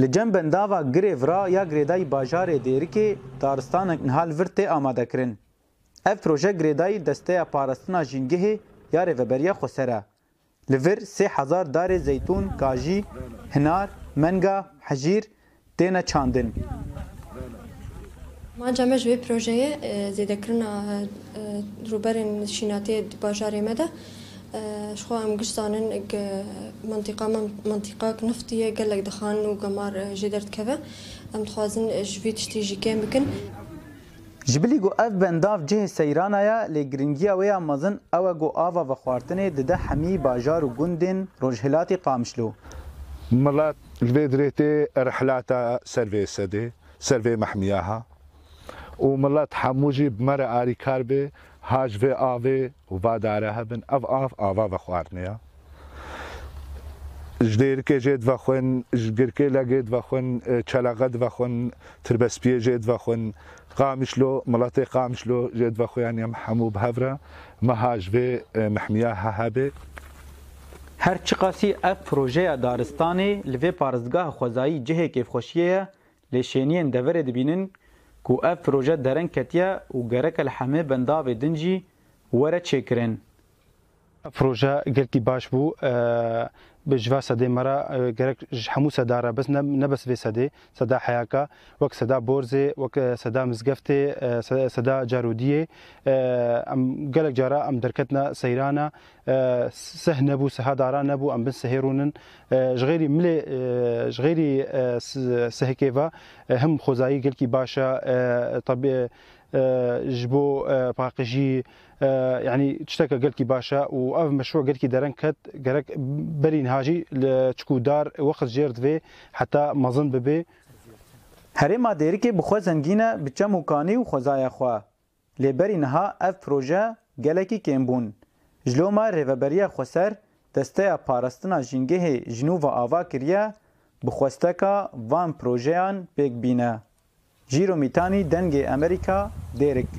Li cemben dava girêvra ya grêdayî bajarê Dêrikê daristanên halvir tê amadekirin. Ev proje grêdayî desteya parastina jîngehê ya rêveberiya xweser e. Li vir sê hezar darê zeytûn, kajî, hinar, menga, hejîr têne çandin. Maca me ji vê projeyê e, zêdekirina e, e, rûberên şînatê bajarê me de شخوا ام گشت زانن اگ منطقه منطقه نفتیه گلک دخان و گمار جدرت کهوه ام دخوازن جوی تشتی جیکه بکن جبلی گو اف بنداف جه سیرانایا لی گرنگیا ویا مزن او گو آوا و خوارتنه دده حمی باجار و گندین روجهلاتی قامشلو ملات الفيدريتي رحلاتا سيرفي سدي سيرفي محمياها وملات حموجي بمرا اري كاربي هاج وی آوی و باداره هبن اف آف آوا و خواردنیا جدیر که جد و خون جگرکه لگید و خون چلغد و خون تربسپیه جد و خون قامشلو ملاتي قامشلو جد وخو يعني محمو بهفرة مهاج في محمية هابي هر چقاسی اف پروژه دارستانی لوی پارزگاه خوزایی جهه کیف خوشیه لشینین دور دبینن ku ev proje derin ketiye û gerek el hemê bendavê din jî were çêkirin. Proje girtî baş bû e, بجوا سدي مرا گرك حمو سدا بس نبس في سدي سدا حياكا وك سدا بورزي وك سدا مزقفتي سدا جاروديه ام گلك جارا ام دركتنا سيرانا سه نبو سه دارا نبو ام بن سهيرونن جغيري ملي جغيري سهكيفا هم خزاي گلكي باشا طبيعي جبو باقجي يعني تشتكى قلكي باشا واف مشروع قلكي درن كت قرك برين هاجي تشكو دار وقت جيرد في حتى مزن ببي هرې ما دیر کې بخو زنګینه بچه موکانی او خزای خو لبرې نه اف پروژه ګلکی کېمبون جلو ما ریوبریه خسر دسته پاراستنا جنگه جنوب و آوا کریه بخوستکا وان پروژیان پیک بینه ژیرۆمیتانی دەنگی ئەمریکا دێرک